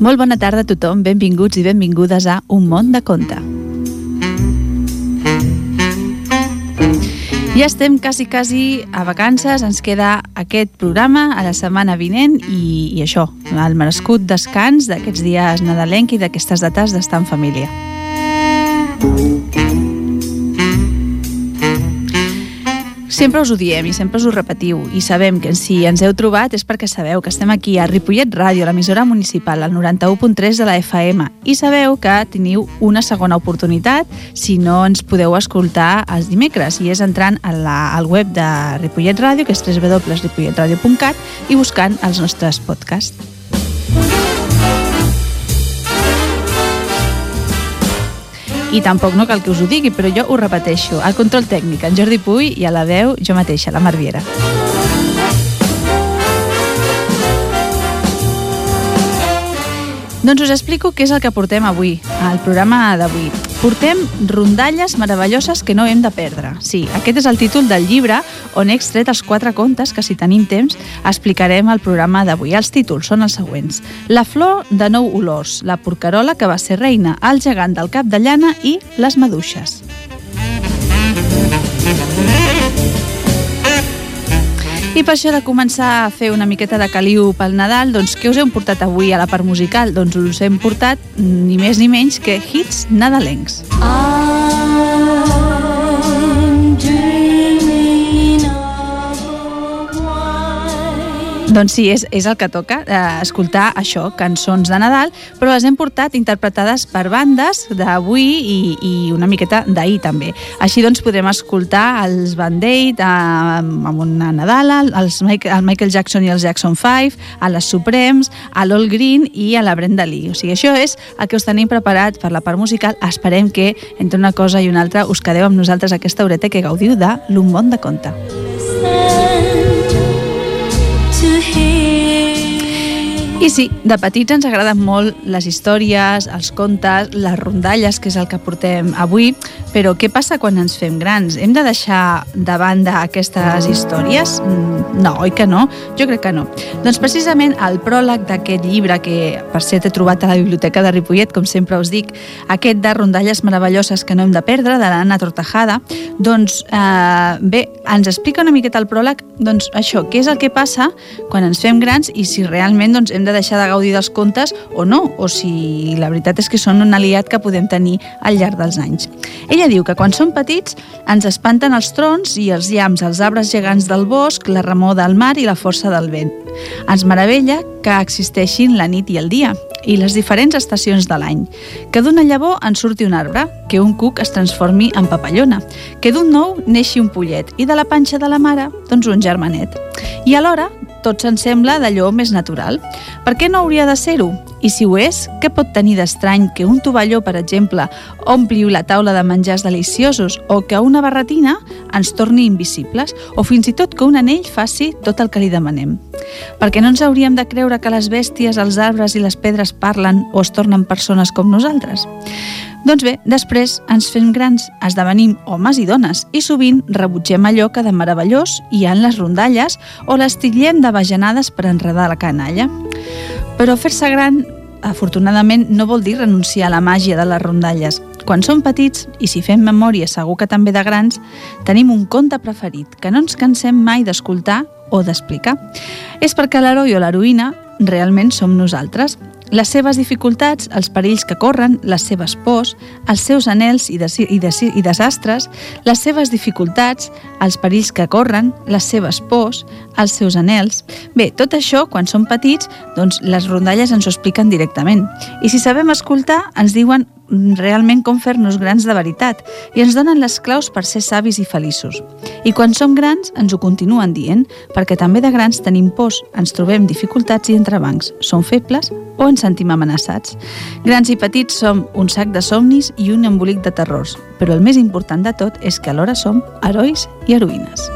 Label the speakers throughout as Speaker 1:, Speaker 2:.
Speaker 1: Molt bona tarda a tothom, benvinguts i benvingudes a Un món de conte. Ja estem quasi, quasi a vacances, ens queda aquest programa a la setmana vinent i, i això, el merescut descans d'aquests dies nadalenc i d'aquestes dates d'estar en família. Sempre us ho diem i sempre us ho repetiu. I sabem que si ens heu trobat és perquè sabeu que estem aquí a Ripollet Ràdio, l'emissora municipal, al 91.3 de la FM i sabeu que teniu una segona oportunitat si no ens podeu escoltar els dimecres. I és entrant a la, al web de Ripollet Ràdio que és www.ripolletradio.cat i buscant els nostres podcasts. I tampoc no cal que us ho digui, però jo ho repeteixo. Al control tècnic, en Jordi Puy i a la veu jo mateixa, la Marviera. Doncs us explico què és el que portem avui, al programa d'avui. Portem rondalles meravelloses que no hem de perdre. Sí, aquest és el títol del llibre on he extret els quatre contes que, si tenim temps, explicarem al programa d'avui. Els títols són els següents. La flor de nou olors, la porcarola que va ser reina, el gegant del cap de llana i les maduixes. I per això de començar a fer una miqueta de caliu pel Nadal, doncs què us hem portat avui a la part musical? Doncs us hem portat ni més ni menys que hits nadalencs. I'm doncs sí, és, és el que toca, eh, escoltar això, cançons de Nadal, però les hem portat interpretades per bandes d'avui i, i una miqueta d'ahir també. Així doncs podrem escoltar els Band Aid eh, amb una Nadala, els Michael, el Michael Jackson i els Jackson 5, a les Supremes, a l'All Green i a la Brenda Lee. O sigui, això és el que us tenim preparat per la part musical. Esperem que entre una cosa i una altra us quedeu amb nosaltres aquesta horeta que gaudiu de l'Un bon de conte. I sí, de petits ens agraden molt les històries, els contes, les rondalles, que és el que portem avui, però què passa quan ens fem grans? Hem de deixar de banda aquestes històries? Mm, no, oi que no? Jo crec que no. Doncs precisament el pròleg d'aquest llibre, que per cert he trobat a la biblioteca de Ripollet, com sempre us dic, aquest de rondalles meravelloses que no hem de perdre, de l'Anna Tortajada, doncs eh, bé, ens explica una miqueta el pròleg, doncs això, què és el que passa quan ens fem grans i si realment doncs, hem de deixar de gaudir dels contes o no, o si la veritat és que són un aliat que podem tenir al llarg dels anys. Ella diu que quan som petits ens espanten els trons i els llamps, els arbres gegants del bosc, la remor del mar i la força del vent. Ens meravella que existeixin la nit i el dia i les diferents estacions de l'any. Que d'una llavor en surti un arbre, que un cuc es transformi en papallona, que d'un nou neixi un pollet i de la panxa de la mare, doncs un germanet. I alhora tot se'n sembla d'allò més natural. Per què no hauria de ser-ho? I si ho és, què pot tenir d'estrany que un tovalló, per exemple, ompli la taula de menjars deliciosos o que una barretina ens torni invisibles o fins i tot que un anell faci tot el que li demanem? Perquè no ens hauríem de creure que les bèsties, els arbres i les pedres parlen o es tornen persones com nosaltres? Doncs bé, després ens fem grans, esdevenim homes i dones i sovint rebutgem allò que de meravellós hi ha en les rondalles o les titllem de bajanades per enredar la canalla. Però fer-se gran, afortunadament, no vol dir renunciar a la màgia de les rondalles. Quan som petits, i si fem memòria segur que també de grans, tenim un conte preferit que no ens cansem mai d'escoltar o d'explicar. És perquè l'heroi o l'heroïna realment som nosaltres. Les seves dificultats, els perills que corren, les seves pors, els seus anels i, des i, des i desastres, les seves dificultats, els perills que corren, les seves pors, els seus anels... Bé, tot això, quan som petits, doncs les rondalles ens ho expliquen directament. I si sabem escoltar, ens diuen realment com fer-nos grans de veritat i ens donen les claus per ser savis i feliços. I quan som grans ens ho continuen dient, perquè també de grans tenim pors, ens trobem dificultats i entrebancs, som febles o ens sentim amenaçats. Grans i petits som un sac de somnis i un embolic de terrors, però el més important de tot és que alhora som herois i heroïnes.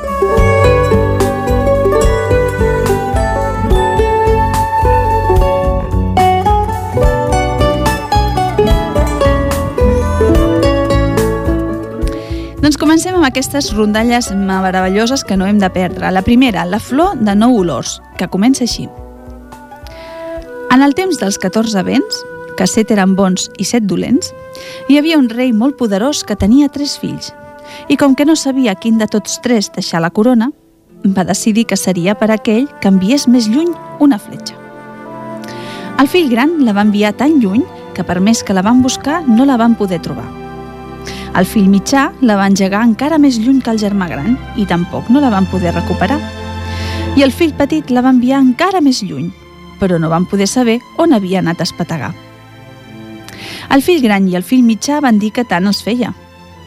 Speaker 1: Comencem amb aquestes rondalles meravelloses que no hem de perdre. La primera, la flor de nou olors, que comença així. En el temps dels 14 vents, que set eren bons i set dolents, hi havia un rei molt poderós que tenia tres fills, i com que no sabia quin de tots tres deixar la corona, va decidir que seria per aquell que enviés més lluny una fletxa. El fill gran la va enviar tan lluny que per més que la van buscar no la van poder trobar. El fill mitjà la va engegar encara més lluny que el germà gran i tampoc no la van poder recuperar. I el fill petit la va enviar encara més lluny, però no van poder saber on havia anat a espetegar. El fill gran i el fill mitjà van dir que tant els feia,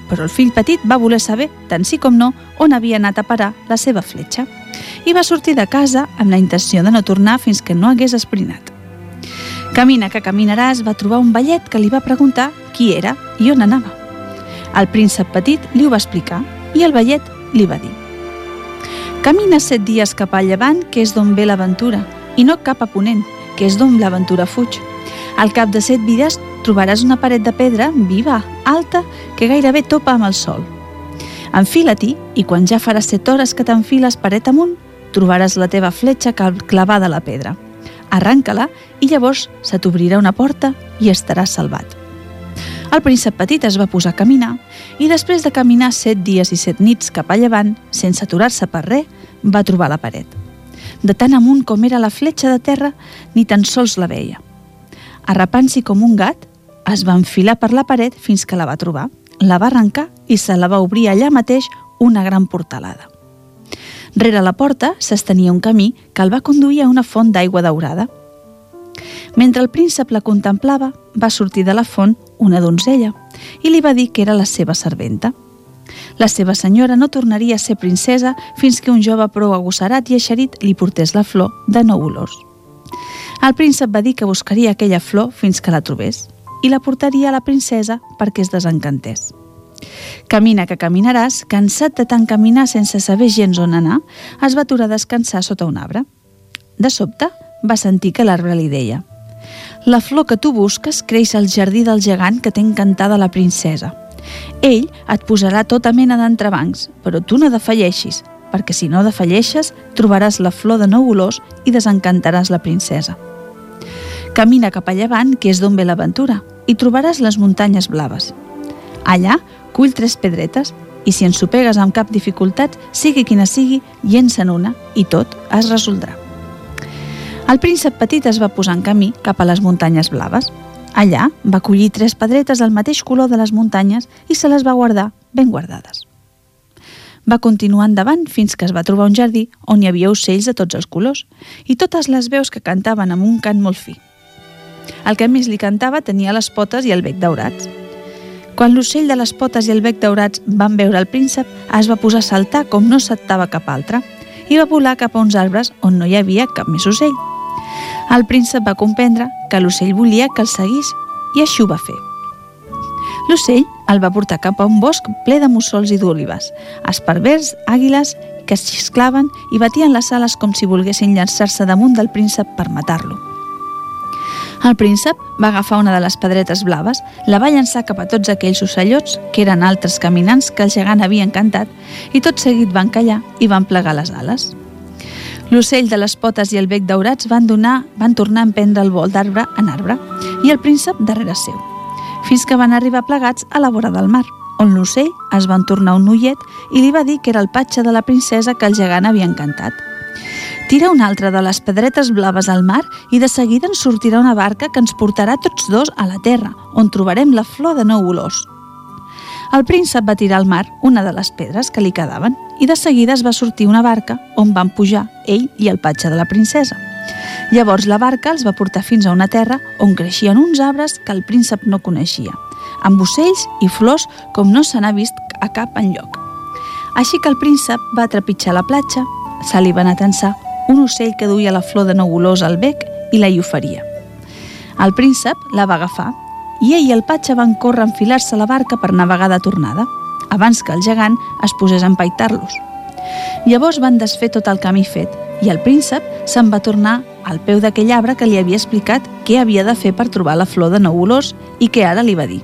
Speaker 1: però el fill petit va voler saber, tant sí com no, on havia anat a parar la seva fletxa i va sortir de casa amb la intenció de no tornar fins que no hagués esprinat. Camina que caminaràs va trobar un vellet que li va preguntar qui era i on anava. El príncep petit li ho va explicar i el vellet li va dir Camina set dies cap a llevant, que és d'on ve l'aventura, i no cap a ponent, que és d'on l'aventura fuig. Al cap de set vides trobaràs una paret de pedra viva, alta, que gairebé topa amb el sol. Enfila-t'hi i quan ja faràs set hores que t'enfiles paret amunt, trobaràs la teva fletxa clavada a la pedra. Arranca-la i llavors se t'obrirà una porta i estaràs salvat. El príncep petit es va posar a caminar i després de caminar set dies i set nits cap a llevant, sense aturar-se per res, va trobar la paret. De tan amunt com era la fletxa de terra, ni tan sols la veia. Arrapant-s'hi com un gat, es va enfilar per la paret fins que la va trobar, la va arrencar i se la va obrir allà mateix una gran portalada. Rere la porta s'estenia un camí que el va conduir a una font d'aigua daurada. Mentre el príncep la contemplava, va sortir de la font una donzella i li va dir que era la seva serventa. La seva senyora no tornaria a ser princesa fins que un jove prou agosserat i eixerit li portés la flor de nou olors. El príncep va dir que buscaria aquella flor fins que la trobés i la portaria a la princesa perquè es desencantés. Camina que caminaràs, cansat de tant caminar sense saber gens on anar, es va aturar a descansar sota un arbre. De sobte, va sentir que l'arbre li deia «La flor que tu busques creix al jardí del gegant que té encantada la princesa. Ell et posarà tota mena d'entrebancs, però tu no defalleixis, perquè si no defalleixes, trobaràs la flor de nou olors i desencantaràs la princesa. Camina cap a llevant, que és d'on ve l'aventura, i trobaràs les muntanyes blaves. Allà, cull tres pedretes i si ensopegues amb cap dificultat, sigui quina sigui, llença'n una i tot es resoldrà. El príncep petit es va posar en camí cap a les muntanyes blaves. Allà va collir tres pedretes del mateix color de les muntanyes i se les va guardar ben guardades. Va continuar endavant fins que es va trobar un jardí on hi havia ocells de tots els colors i totes les veus que cantaven amb un cant molt fi. El que més li cantava tenia les potes i el bec daurats. Quan l'ocell de les potes i el bec daurats van veure el príncep, es va posar a saltar com no saltava cap altre i va volar cap a uns arbres on no hi havia cap més ocell. El príncep va comprendre que l'ocell volia que el seguís i així ho va fer. L'ocell el va portar cap a un bosc ple de mussols i d'olives, esparvers, àguiles que es xisclaven i batien les ales com si volguessin llançar-se damunt del príncep per matar-lo. El príncep va agafar una de les pedretes blaves, la va llançar cap a tots aquells ocellots, que eren altres caminants que el gegant havia encantat, i tot seguit van callar i van plegar les ales. L'ocell de les potes i el bec daurats van, donar, van tornar a emprendre el vol d'arbre en arbre, i el príncep darrere seu, fins que van arribar plegats a la vora del mar, on l'ocell es van tornar un ullet i li va dir que era el patge de la princesa que el gegant havia encantat. Tira una altra de les pedretes blaves al mar i de seguida ens sortirà una barca que ens portarà tots dos a la terra, on trobarem la flor de nou olors. El príncep va tirar al mar una de les pedres que li quedaven i de seguida es va sortir una barca on van pujar ell i el patge de la princesa. Llavors la barca els va portar fins a una terra on creixien uns arbres que el príncep no coneixia, amb ocells i flors com no se n'ha vist a cap enlloc. Així que el príncep va trepitjar la platja, se li va anar a tensar un ocell que duia la flor de nou al bec i la hi oferia. El príncep la va agafar i ell i el patge van córrer a enfilar-se a la barca per navegar de tornada, abans que el gegant es posés a empaitar-los. Llavors van desfer tot el camí fet i el príncep se'n va tornar al peu d'aquell arbre que li havia explicat què havia de fer per trobar la flor de nou olors i que ara li va dir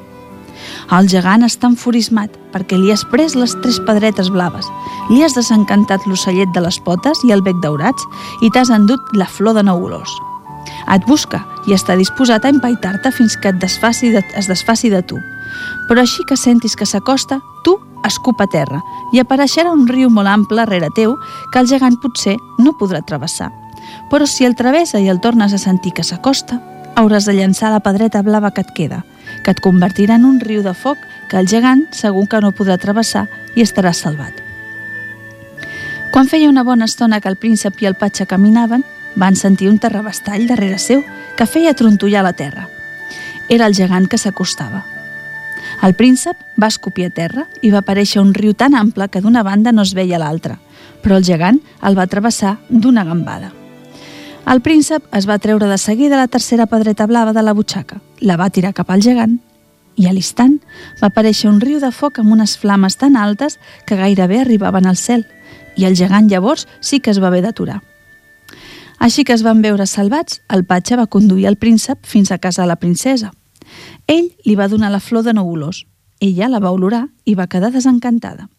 Speaker 1: El gegant està enfurismat perquè li has pres les tres pedretes blaves, li has desencantat l'ocellet de les potes i el bec daurats i t'has endut la flor de neulós. Et busca i està disposat a empaitar-te fins que et desfaci de, es desfaci de tu. Però així que sentis que s'acosta, tu escupa a terra i apareixerà un riu molt ample rere teu que el gegant potser no podrà travessar. Però si el travessa i el tornes a sentir que s'acosta, hauràs de llançar la pedreta blava que et queda, que et convertirà en un riu de foc que el gegant segur que no podrà travessar i estarà salvat. Quan feia una bona estona que el príncep i el patxa caminaven, van sentir un terrabastall darrere seu que feia trontollar la terra. Era el gegant que s'acostava. El príncep va escopir a terra i va aparèixer un riu tan ample que d'una banda no es veia l'altra, però el gegant el va travessar d'una gambada. El príncep es va treure de seguida la tercera pedreta blava de la butxaca, la va tirar cap al gegant i a l'instant va aparèixer un riu de foc amb unes flames tan altes que gairebé arribaven al cel i el gegant llavors sí que es va haver d'aturar. Així que es van veure salvats, el patge va conduir el príncep fins a casa de la princesa – ell li va donar la flor de olors. Ella la va olorar i va quedar desencantada.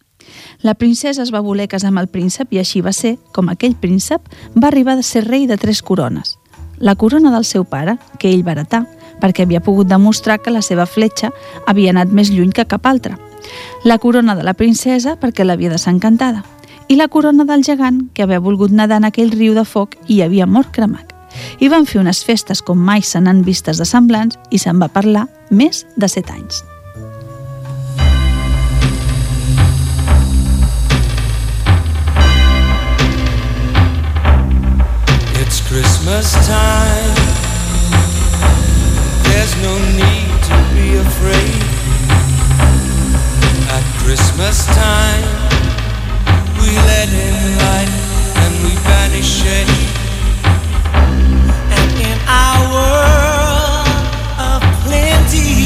Speaker 1: La princesa es va voler casar amb el príncep i així va ser com aquell príncep va arribar a ser rei de tres corones. La corona del seu pare, que ell va heretar, perquè havia pogut demostrar que la seva fletxa havia anat més lluny que cap altra. La corona de la princesa, perquè l'havia desencantada. I la corona del gegant, que havia volgut nedar en aquell riu de foc i havia mort cremat. I van fer unes festes com mai se n'han vistes de semblants i se'n va parlar més de set anys. It's Christmas time. There's no need to be afraid. At Christmas time let in light and we banish. And in our world of plenty.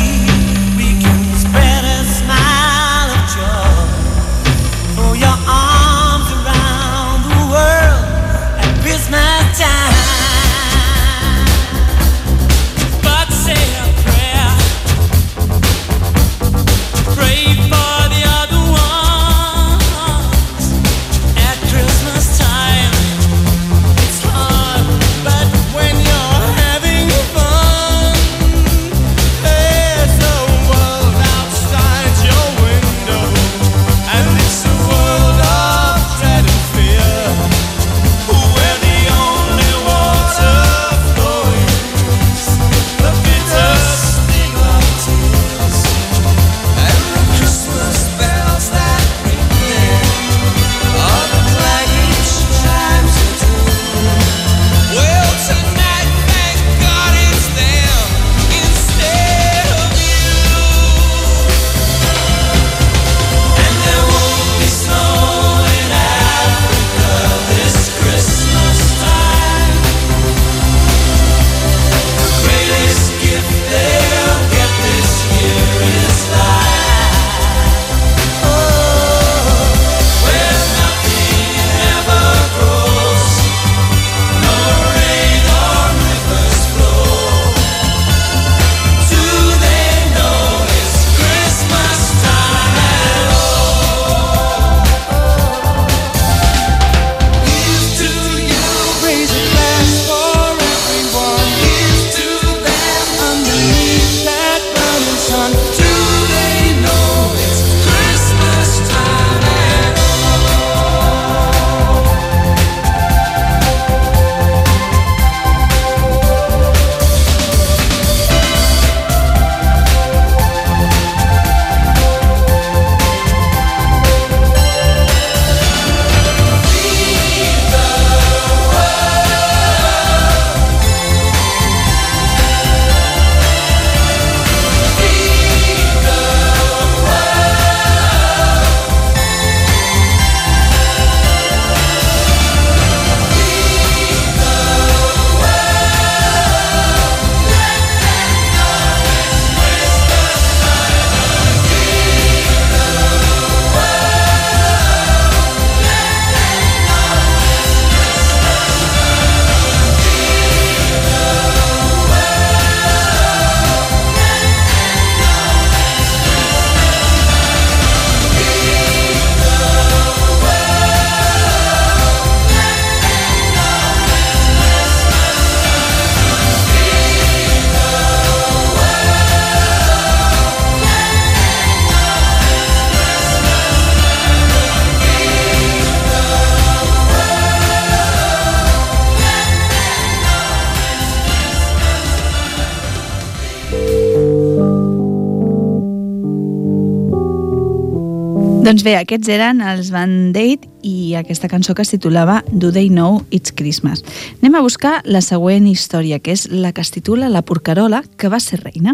Speaker 1: Doncs bé, aquests eren els Van Date i aquesta cançó que es titulava Do They Know It's Christmas. Anem a buscar la següent història, que és la que es titula La porcarola que va ser reina.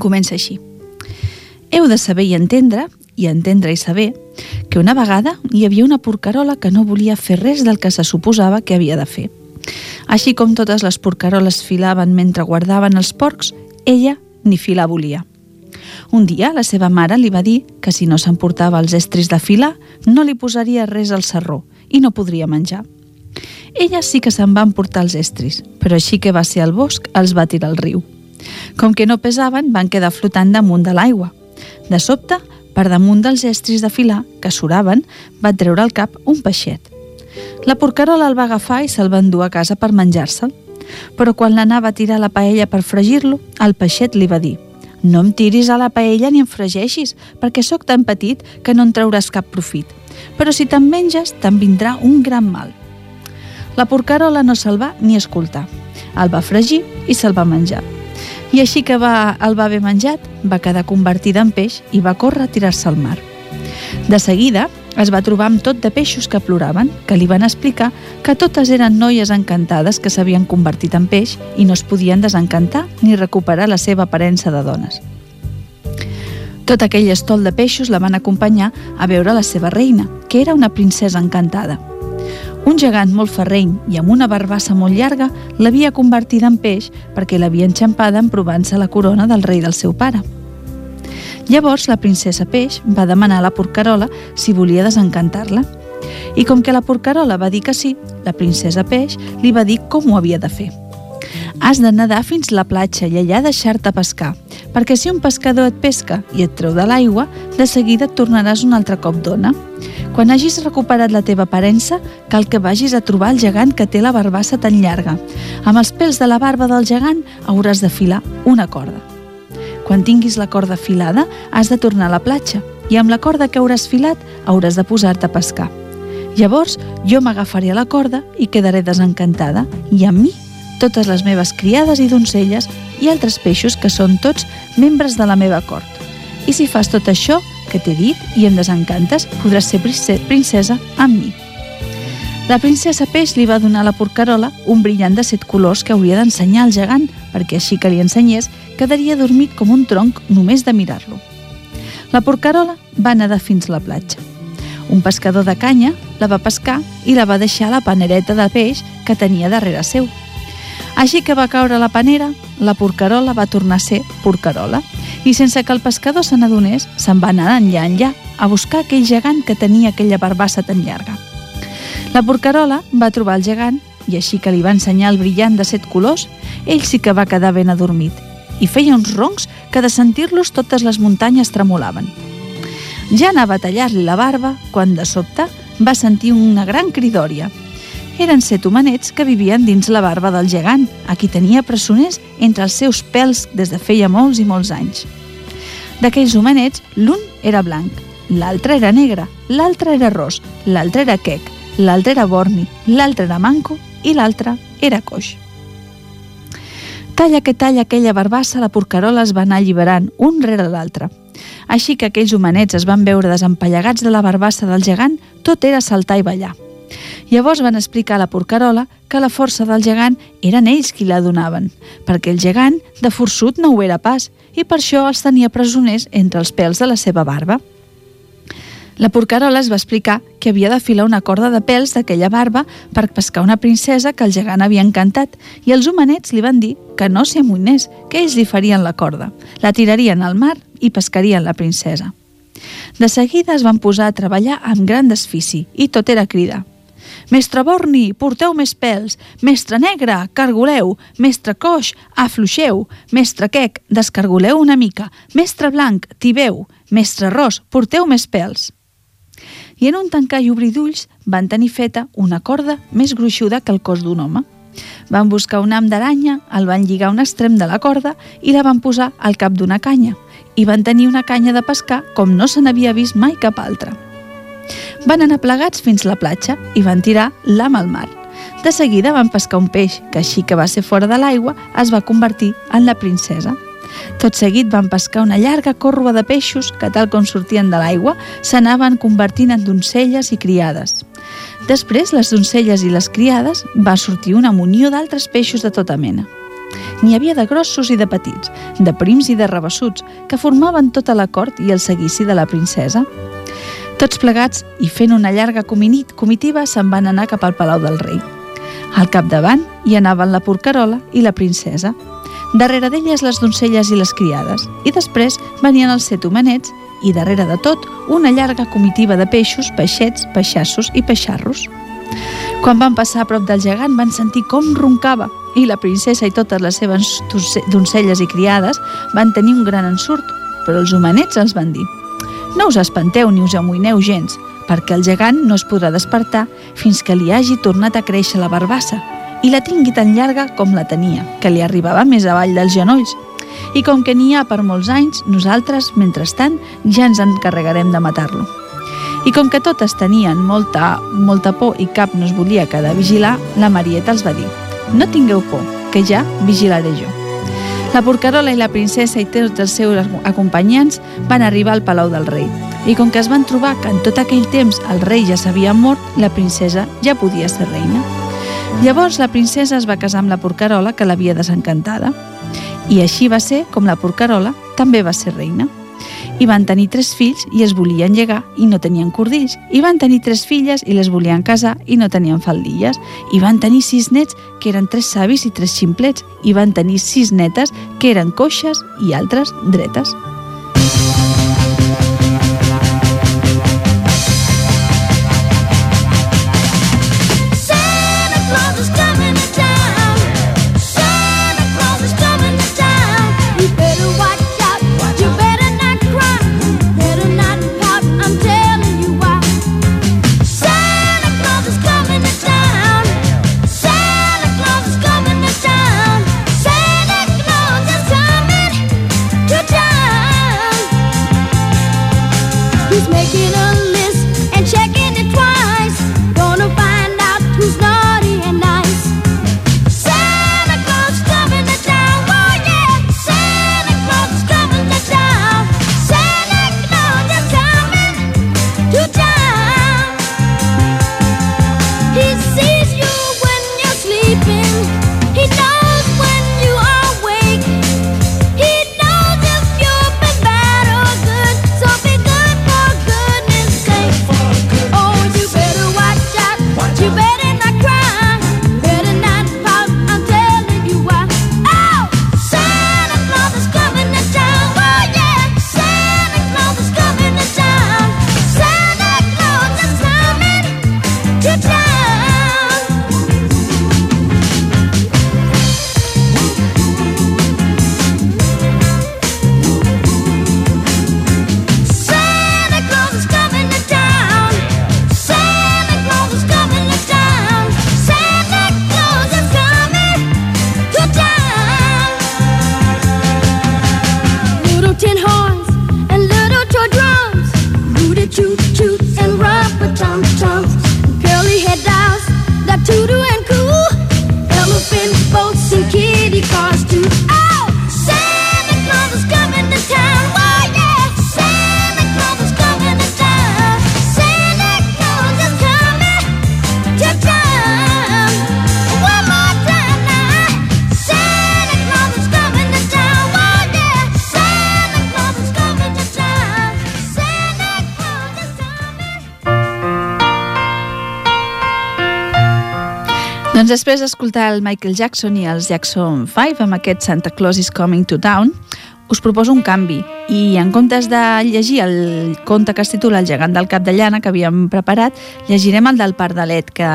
Speaker 1: Comença així. Heu de saber i entendre, i entendre i saber, que una vegada hi havia una porcarola que no volia fer res del que se suposava que havia de fer. Així com totes les porcaroles filaven mentre guardaven els porcs, ella ni filar volia. Un dia la seva mare li va dir que si no s'emportava els estris de filar no li posaria res al serró i no podria menjar. Ella sí que se'n va emportar els estris, però així que va ser al bosc els va tirar al riu. Com que no pesaven, van quedar flotant damunt de l'aigua. De sobte, per damunt dels estris de filar, que suraven, va treure al cap un peixet. La porcarola el va agafar i se'l va endur a casa per menjar-se'l. Però quan l'anava a tirar la paella per fregir-lo, el peixet li va dir no em tiris a la paella ni em fregeixis, perquè sóc tan petit que no en trauràs cap profit. Però si te'n menges, te'n vindrà un gran mal. La porcarola no se'l va ni escoltar. El va fregir i se'l va menjar. I així que va, el va haver menjat, va quedar convertida en peix i va córrer a tirar-se al mar. De seguida, es va trobar amb tot de peixos que ploraven, que li van explicar que totes eren noies encantades que s'havien convertit en peix i no es podien desencantar ni recuperar la seva aparença de dones. Tot aquell estol de peixos la van acompanyar a veure la seva reina, que era una princesa encantada. Un gegant molt ferreny i amb una barbassa molt llarga l'havia convertida en peix perquè l'havia enxampada en provant-se la corona del rei del seu pare. Llavors la princesa Peix va demanar a la porcarola si volia desencantar-la. I com que la porcarola va dir que sí, la princesa Peix li va dir com ho havia de fer. Has de nedar fins la platja i allà deixar-te pescar, perquè si un pescador et pesca i et treu de l'aigua, de seguida et tornaràs un altre cop d'ona. Quan hagis recuperat la teva aparença, cal que vagis a trobar el gegant que té la barbassa tan llarga. Amb els pèls de la barba del gegant hauràs de filar una corda. Quan tinguis la corda filada, has de tornar a la platja i amb la corda que hauràs filat hauràs de posar-te a pescar. Llavors, jo m'agafaré a la corda i quedaré desencantada i amb mi totes les meves criades i doncelles i altres peixos que són tots membres de la meva cort. I si fas tot això que t'he dit i em desencantes, podràs ser princesa amb mi. La princesa Peix li va donar a la porcarola un brillant de set colors que hauria d'ensenyar al gegant perquè així que li ensenyés quedaria dormit com un tronc només de mirar-lo. La porcarola va nedar fins la platja. Un pescador de canya la va pescar i la va deixar a la panereta de peix que tenia darrere seu. Així que va caure la panera, la porcarola va tornar a ser porcarola i sense que el pescador se n'adonés, se'n va anar enllà enllà a buscar aquell gegant que tenia aquella barbassa tan llarga. La porcarola va trobar el gegant i així que li va ensenyar el brillant de set colors, ell sí que va quedar ben adormit i feia uns roncs que de sentir-los totes les muntanyes tremolaven. Ja anava a tallar-li la barba quan de sobte va sentir una gran cridòria. Eren set homenets que vivien dins la barba del gegant, a qui tenia presoners entre els seus pèls des de feia molts i molts anys. D'aquells homenets, l'un era blanc, l'altre era negre, l'altre era ros, l'altre era quec, l'altre era borni, l'altre era manco i l'altre era coix. Talla que talla aquella barbassa, la porcarola es va anar alliberant un rere l'altre. Així que aquells humanets es van veure desempallegats de la barbassa del gegant, tot era saltar i ballar. Llavors van explicar a la porcarola que la força del gegant eren ells qui la donaven, perquè el gegant de forçut no ho era pas i per això els tenia presoners entre els pèls de la seva barba. La porcarola es va explicar que havia de filar una corda de pèls d'aquella barba per pescar una princesa que el gegant havia encantat i els humanets li van dir que no s'hi amoïnés, que ells li farien la corda, la tirarien al mar i pescarien la princesa. De seguida es van posar a treballar amb gran desfici i tot era crida. Mestre Borni, porteu més pèls. Mestre Negre, cargoleu. Mestre Coix, afluixeu. Mestre Quec, descargoleu una mica. Mestre Blanc, tibeu. Mestre Ros, porteu més pèls i en un tancar i obrir d'ulls van tenir feta una corda més gruixuda que el cos d'un home. Van buscar un am d'aranya, el van lligar a un extrem de la corda i la van posar al cap d'una canya. I van tenir una canya de pescar com no se n'havia vist mai cap altra. Van anar plegats fins la platja i van tirar l'am al mar. De seguida van pescar un peix, que així que va ser fora de l'aigua es va convertir en la princesa. Tot seguit van pescar una llarga còrrua de peixos que, tal com sortien de l'aigua, s'anaven convertint en doncelles i criades. Després, les doncelles i les criades, va sortir una munió d'altres peixos de tota mena. N'hi havia de grossos i de petits, de prims i de rebessuts, que formaven tota la cort i el seguici de la princesa. Tots plegats i fent una llarga comitiva se'n van anar cap al Palau del Rei. Al capdavant hi anaven la porcarola i la princesa. Darrere d'elles les doncelles i les criades, i després venien els set homenets i darrere de tot una llarga comitiva de peixos, peixets, peixassos i peixarros. Quan van passar a prop del gegant van sentir com roncava. I la princesa i totes les seves doncelles i criades van tenir un gran ensurt, però els homenets els van dir «No us espanteu ni us amoïneu gens, perquè el gegant no es podrà despertar fins que li hagi tornat a créixer la barbassa i la tingui tan llarga com la tenia, que li arribava més avall dels genolls. I com que n'hi ha per molts anys, nosaltres, mentrestant, ja ens encarregarem de matar-lo. I com que totes tenien molta, molta por i cap no es volia quedar a vigilar, la Marieta els va dir «No tingueu por, que ja vigilaré jo». La porcarola i la princesa i tots els seus acompanyants van arribar al Palau del Rei. I com que es van trobar que en tot aquell temps el rei ja s'havia mort, la princesa ja podia ser reina. Llavors la princesa es va casar amb la porcarola que l'havia desencantada. I així va ser com la porcarola també va ser reina. I van tenir tres fills i es volien llegar i no tenien cordills. I van tenir tres filles i les volien casar i no tenien faldilles. I van tenir sis nets que eren tres savis i tres ximplets. I van tenir sis netes que eren coixes i altres dretes. Doncs després d'escoltar el Michael Jackson i els Jackson 5 amb aquest Santa Claus is Coming to Town, us proposo un canvi i en comptes de llegir el conte que es titula El gegant del cap de llana que havíem preparat, llegirem el del Pardalet, que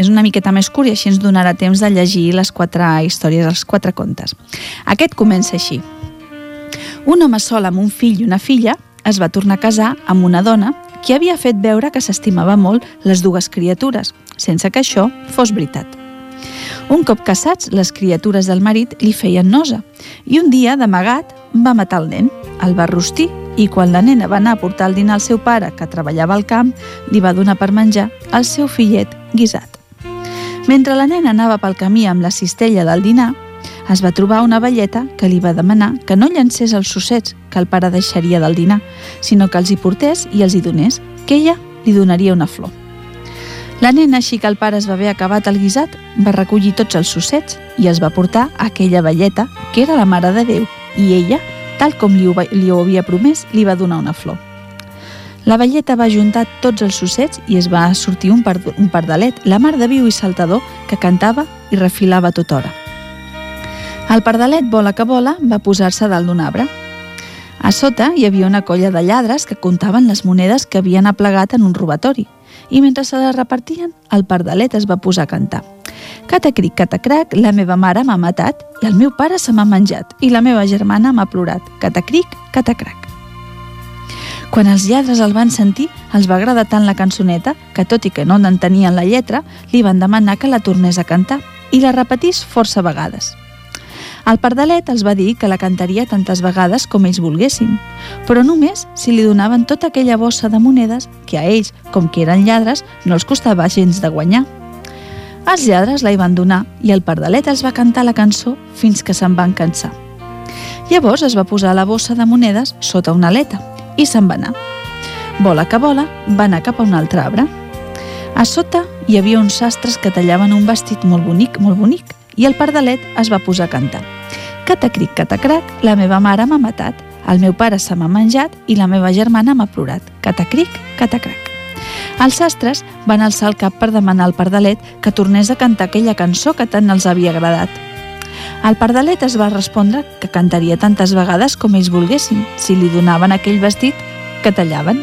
Speaker 1: és una miqueta més curt i així ens donarà temps de llegir les quatre històries, els quatre contes. Aquest comença així. Un home sol amb un fill i una filla es va tornar a casar amb una dona que havia fet veure que s'estimava molt les dues criatures, sense que això fos veritat. Un cop casats, les criatures del marit li feien nosa i un dia, d'amagat, va matar el nen, el va rostir i quan la nena va anar a portar el dinar al seu pare, que treballava al camp, li va donar per menjar el seu fillet guisat. Mentre la nena anava pel camí amb la cistella del dinar, es va trobar una velleta que li va demanar que no llancés els sossets que el pare deixaria del dinar, sinó que els hi portés i els hi donés, que ella li donaria una flor. La nena, així que el pare es va haver acabat el guisat, va recollir tots els sossets i els va portar a aquella velleta, que era la Mare de Déu, i ella, tal com li ho, li ho havia promès, li va donar una flor. La velleta va juntar tots els sossets i es va sortir un, pard un pardalet, la mar de viu i saltador, que cantava i refilava tota hora. El pardalet, vola que vola, va posar-se dalt d'un arbre. A sota hi havia una colla de lladres que comptaven les monedes que havien aplegat en un robatori i mentre se les repartien, el pardalet es va posar a cantar. Catacric, catacrac, la meva mare m'ha matat i el meu pare se m'ha menjat i la meva germana m'ha plorat. Catacric, catacrac. Quan els lladres el van sentir, els va agradar tant la cançoneta que, tot i que no n'entenien la lletra, li van demanar que la tornés a cantar i la repetís força vegades. El pardalet els va dir que la cantaria tantes vegades com ells volguessin, però només si li donaven tota aquella bossa de monedes que a ells, com que eren lladres, no els costava gens de guanyar. Els lladres la hi van donar i el pardalet els va cantar la cançó fins que se'n van cansar. Llavors es va posar la bossa de monedes sota una aleta i se'n va anar. Vola que vola, va anar cap a un altre arbre. A sota hi havia uns sastres que tallaven un vestit molt bonic, molt bonic, i el pardalet es va posar a cantar. Catacric, catacrac, la meva mare m'ha matat, el meu pare se m'ha menjat i la meva germana m'ha plorat. Catacric, catacrac. Els sastres van alçar el cap per demanar al pardalet que tornés a cantar aquella cançó que tant els havia agradat. El pardalet es va respondre que cantaria tantes vegades com ells volguessin, si li donaven aquell vestit que tallaven.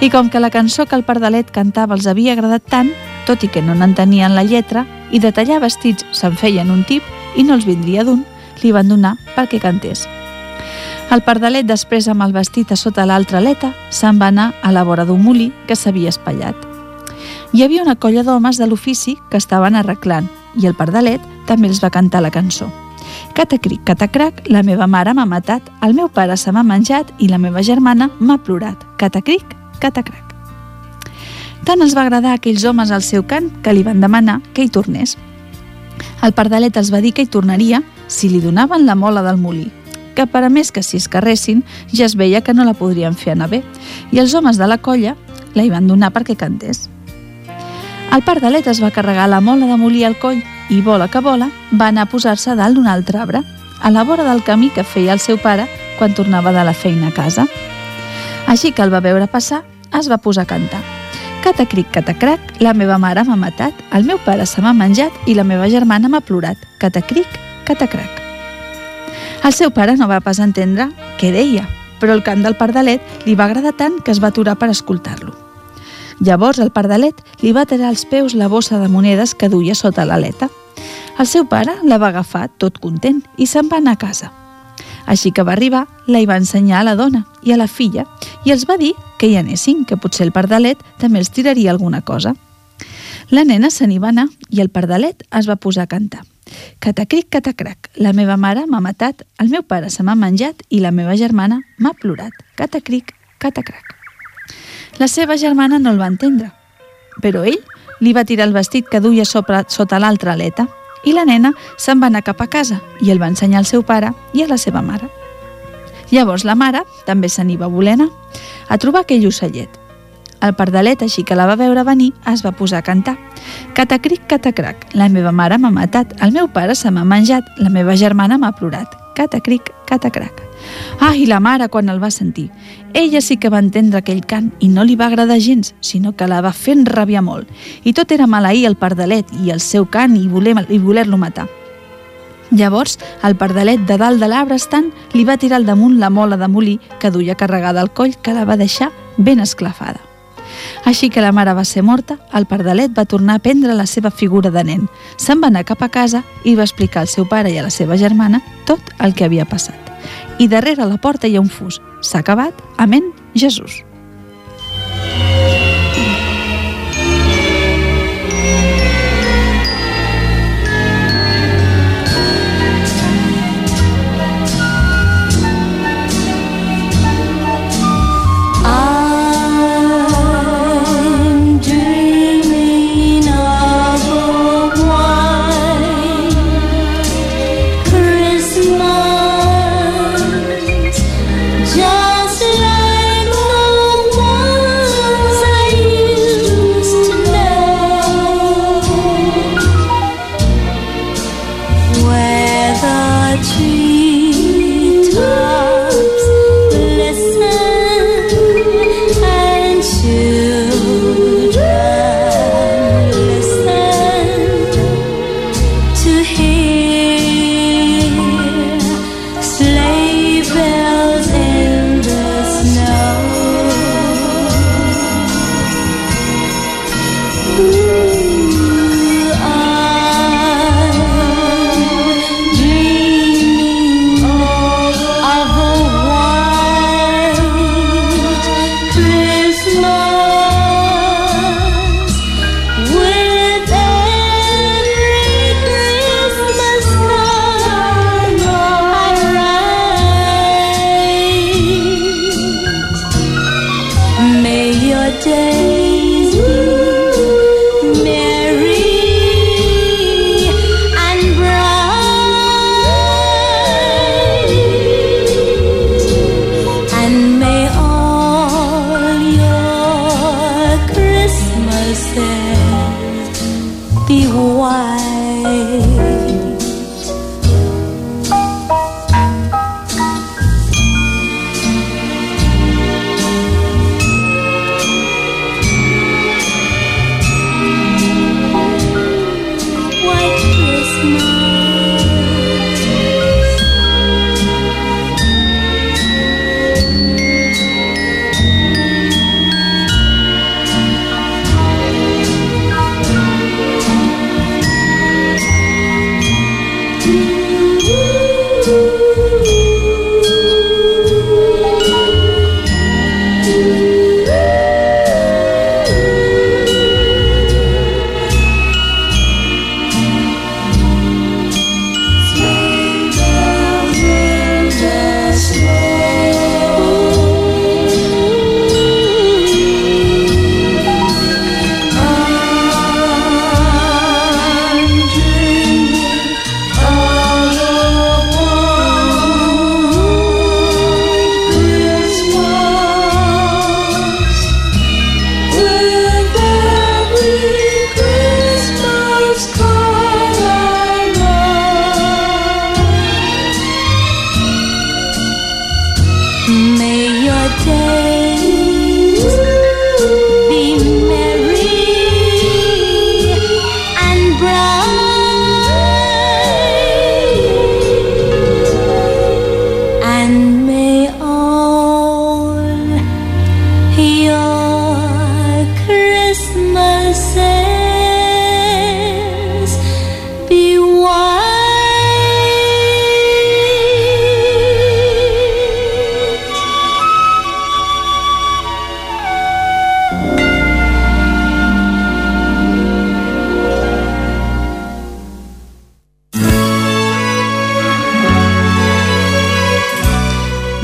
Speaker 1: I com que la cançó que el pardalet cantava els havia agradat tant, tot i que no n'entenien la lletra, i de tallar vestits se'n feien un tip i no els vindria d'un, li van donar perquè cantés. El pardalet, després amb el vestit a sota l'altra aleta, se'n va anar a la vora d'un molí que s'havia espatllat. Hi havia una colla d'homes de l'ofici que estaven arreglant i el pardalet també els va cantar la cançó. Catacric, catacrac, la meva mare m'ha matat, el meu pare se m'ha menjat i la meva germana m'ha plorat. Catacric, catacrac. Tant els va agradar a aquells homes al seu cant que li van demanar que hi tornés. El pardalet els va dir que hi tornaria si li donaven la mola del molí, que per a més que si es carressin ja es veia que no la podrien fer anar bé, i els homes de la colla la hi van donar perquè cantés. El pardalet es va carregar la mola de molí al coll i, vola que vola, va anar a posar-se dalt d'un altre arbre, a la vora del camí que feia el seu pare quan tornava de la feina a casa. Així que el va veure passar, es va posar a cantar. Catacric, catacrac, la meva mare m'ha matat, el meu pare se m'ha menjat i la meva germana m'ha plorat. Catacric, catacrac. El seu pare no va pas entendre què deia, però el cant del pardalet li va agradar tant que es va aturar per escoltar-lo. Llavors el pardalet li va tirar als peus la bossa de monedes que duia sota l'aleta. El seu pare la va agafar tot content i se'n va anar a casa. Així que va arribar, la hi va ensenyar a la dona i a la filla i els va dir que hi anessin, que potser el pardalet també els tiraria alguna cosa. La nena se n'hi va anar i el pardalet es va posar a cantar. Catacric, catacrac, la meva mare m'ha matat, el meu pare se m'ha menjat i la meva germana m'ha plorat. Catacric, catacrac. La seva germana no el va entendre, però ell li va tirar el vestit que duia sota, sota l'altra aleta i la nena se'n va anar cap a casa i el va ensenyar al seu pare i a la seva mare. Llavors la mare també se n'hi va voler anar a trobar aquell ocellet. El pardalet, així que la va veure venir, es va posar a cantar. Catacric, catacrac, la meva mare m'ha matat, el meu pare se m'ha menjat, la meva germana m'ha plorat. Catacric, catacrac. Ah, i la mare quan el va sentir. Ella sí que va entendre aquell cant i no li va agradar gens, sinó que la va fer enrabiar molt. I tot era maleir el pardalet i el seu cant i voler-lo voler matar. Llavors, el pardalet de dalt de l'arbre estant li va tirar al damunt la mola de molí que duia carregada al coll que la va deixar ben esclafada. Així que la mare va ser morta, el pardalet va tornar a prendre la seva figura de nen. Se'n va anar cap a casa i va explicar al seu pare i a la seva germana tot el que havia passat. I darrere la porta hi ha un fus. S'ha acabat. Amén, Jesús.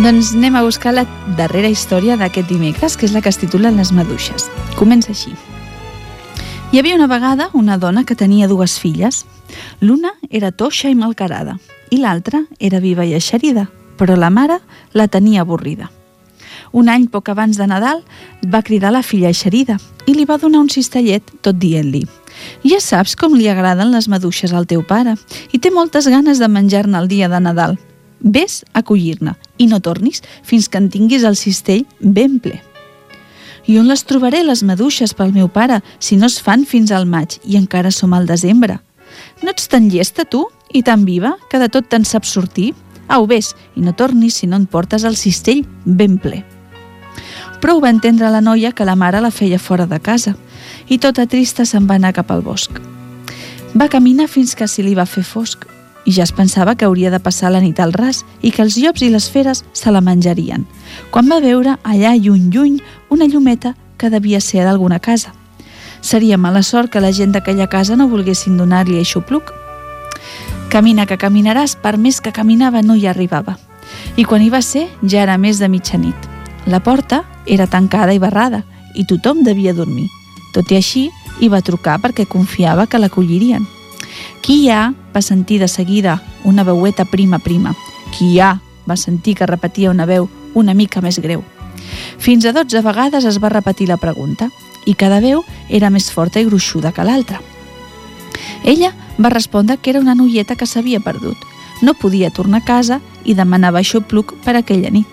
Speaker 1: Doncs anem a buscar la darrera història d'aquest dimecres, que és la que es titula Les maduixes. Comença així. Hi havia una vegada una dona que tenia dues filles. L'una era toixa i malcarada i l'altra era viva i eixerida, però la mare la tenia avorrida. Un any poc abans de Nadal va cridar la filla eixerida i li va donar un cistellet tot dient-li «Ja saps com li agraden les maduixes al teu pare i té moltes ganes de menjar-ne el dia de Nadal. Ves a collir-ne i no tornis fins que en tinguis el cistell ben ple. I on les trobaré, les maduixes, pel meu pare, si no es fan fins al maig i encara som al desembre? No ets tan llesta, tu, i tan viva, que de tot te'n saps sortir? Au, ves, i no tornis si no en portes el cistell ben ple. Prou va entendre la noia que la mare la feia fora de casa i tota trista se'n va anar cap al bosc. Va caminar fins que s'hi li va fer fosc i ja es pensava que hauria de passar la nit al ras i que els llops i les feres se la menjarien, quan va veure allà lluny lluny una llumeta que devia ser d'alguna casa. Seria mala sort que la gent d'aquella casa no volguessin donar-li aixopluc. Camina que caminaràs, per més que caminava no hi arribava. I quan hi va ser, ja era més de mitjanit. La porta era tancada i barrada i tothom devia dormir. Tot i així, hi va trucar perquè confiava que l'acollirien. Qui hi ha? Va sentir de seguida una veueta prima prima. Qui hi ha? va sentir que repetia una veu una mica més greu. Fins a dotze vegades es va repetir la pregunta i cada veu era més forta i gruixuda que l'altra. Ella va respondre que era una noieta que s'havia perdut. No podia tornar a casa i demanava aixopluc per aquella nit.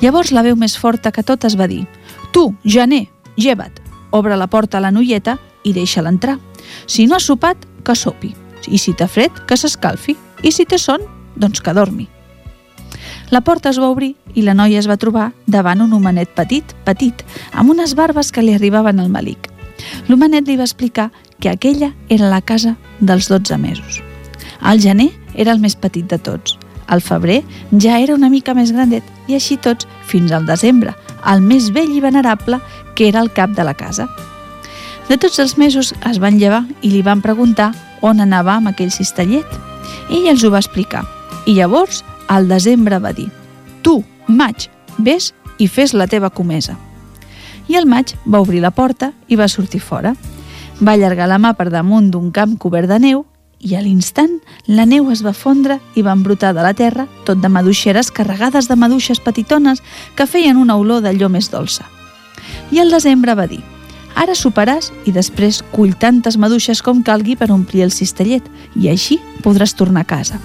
Speaker 1: Llavors la veu més forta que totes va dir «Tu, gener, lleva't, obre la porta a la noieta i deixa-la entrar. Si no has sopat, que sopi. I si t'ha fred, que s'escalfi. I si té son, doncs que dormi. La porta es va obrir i la noia es va trobar davant un homenet petit, petit, amb unes barbes que li arribaven al malic. L'homenet li va explicar que aquella era la casa dels 12 mesos. El gener era el més petit de tots. El febrer ja era una mica més grandet i així tots fins al desembre, el més vell i venerable que era el cap de la casa. De tots els mesos es van llevar i li van preguntar on anava amb aquell cistellet. Ell els ho va explicar. I llavors, al desembre va dir «Tu, maig, vés i fes la teva comesa». I el maig va obrir la porta i va sortir fora. Va allargar la mà per damunt d'un camp cobert de neu i a l'instant la neu es va fondre i va embrutar de la terra tot de maduixeres carregades de maduixes petitones que feien una olor d'allò més dolça. I el desembre va dir Ara soparàs i després cull tantes maduixes com calgui per omplir el cistellet i així podràs tornar a casa.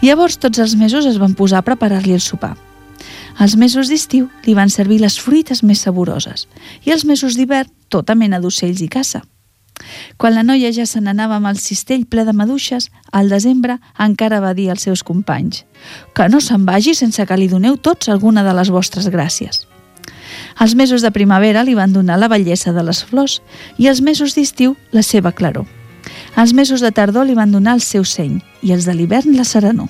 Speaker 1: Llavors tots els mesos es van posar a preparar-li el sopar. Els mesos d'estiu li van servir les fruites més saboroses i els mesos d'hivern tota mena d'ocells i caça. Quan la noia ja se n'anava amb el cistell ple de maduixes, al desembre encara va dir als seus companys que no se'n vagi sense que li doneu tots alguna de les vostres gràcies. Els mesos de primavera li van donar la bellesa de les flors i els mesos d'estiu la seva claror. Els mesos de tardor li van donar el seu seny i els de l'hivern la serenor.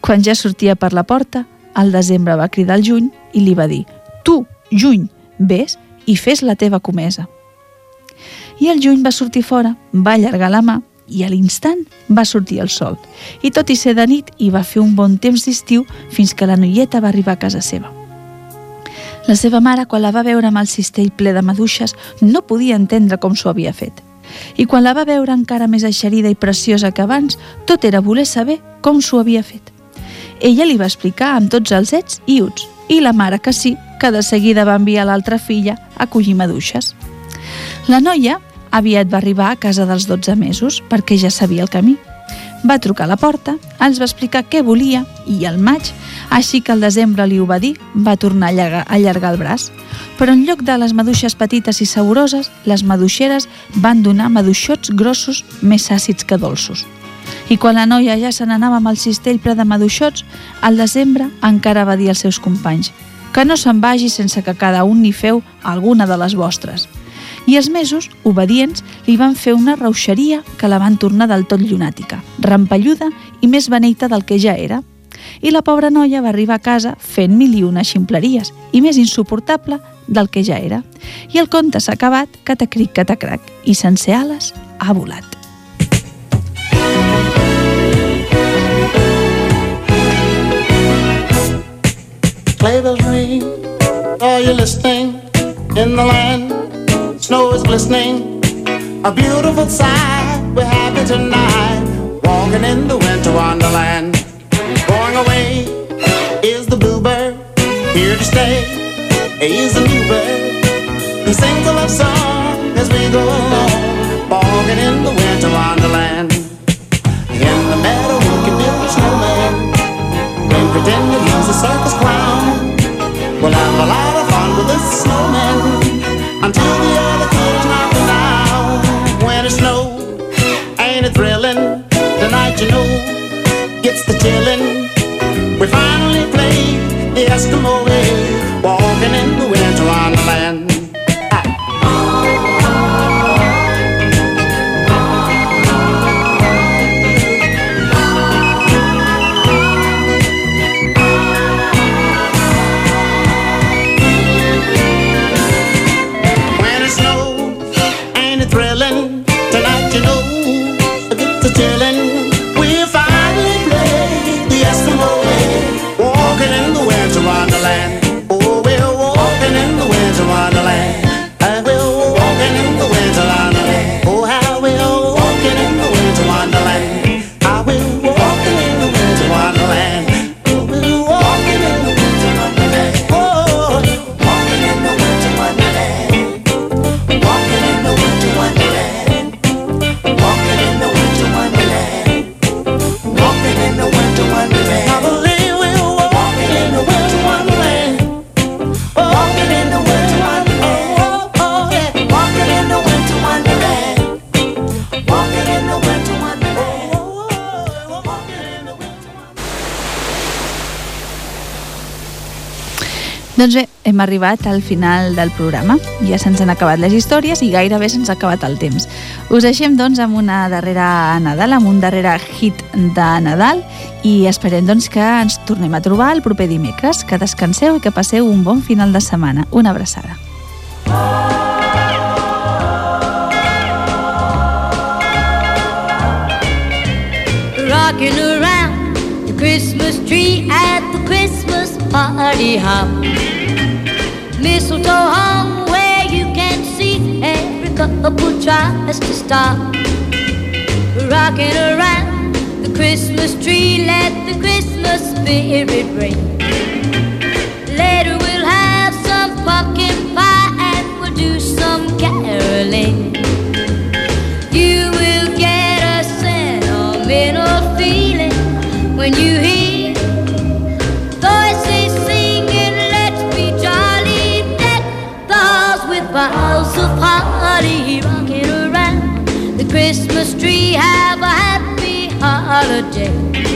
Speaker 1: Quan ja sortia per la porta, al desembre va cridar el juny i li va dir «Tu, juny, vés i fes la teva comesa». I el juny va sortir fora, va allargar la mà i a l'instant va sortir el sol. I tot i ser de nit, hi va fer un bon temps d'estiu fins que la noieta va arribar a casa seva. La seva mare, quan la va veure amb el cistell ple de maduixes, no podia entendre com s'ho havia fet. I quan la va veure encara més eixerida i preciosa que abans, tot era voler saber com s'ho havia fet. Ella li va explicar amb tots els ets i uts, i la mare que sí, que de seguida va enviar l'altra filla a collir maduixes. La noia aviat va arribar a casa dels 12 mesos perquè ja sabia el camí. Va trucar a la porta, ens va explicar què volia i al maig, així que al desembre li ho va dir, va tornar a allargar, a allargar el braç. Però en lloc de les maduixes petites i saboroses, les maduixeres van donar maduixots grossos més àcids que dolços. I quan la noia ja se n'anava amb el cistell ple de maduixots, al desembre encara va dir als seus companys que no se'n vagi sense que cada un n'hi feu alguna de les vostres i els mesos, obedients, li van fer una rauxeria que la van tornar del tot llunàtica, rampelluda i més beneita del que ja era. I la pobra noia va arribar a casa fent mil i una ximpleries i més insuportable del que ja era. I el conte s'ha acabat catacric catacrac i sense ales ha volat.
Speaker 2: Play bells ring, are you listening? In the land snow is glistening. A beautiful sight we're having tonight. Walking in the winter wonderland. Going away is the bluebird. Here to stay is the new bird. He sings a love song as we go along. Walking in the winter wonderland. In the meadow we can build a snowman. And pretend that he's a circus clown. We'll have a lot of fun with this snowman until the other kids knock
Speaker 1: Doncs bé, hem arribat al final del programa. Ja se'ns han acabat les històries i gairebé se'ns ha acabat el temps. Us deixem, doncs, amb una darrera Nadal, amb un darrere hit de Nadal i esperem, doncs, que ens tornem a trobar el proper dimecres. Que descanseu i que passeu un bon final de setmana. Una abraçada.
Speaker 3: rocking around the Christmas tree at the Christmas party hop. Mistletoe hung where you can see every couple tries to stop. Rocking around the Christmas tree, let the Christmas spirit ring. Later we'll have some pumpkin pie and we'll do some caroling. You will get a sentimental feeling when you everybody rocking around the Christmas tree. Have a happy holiday.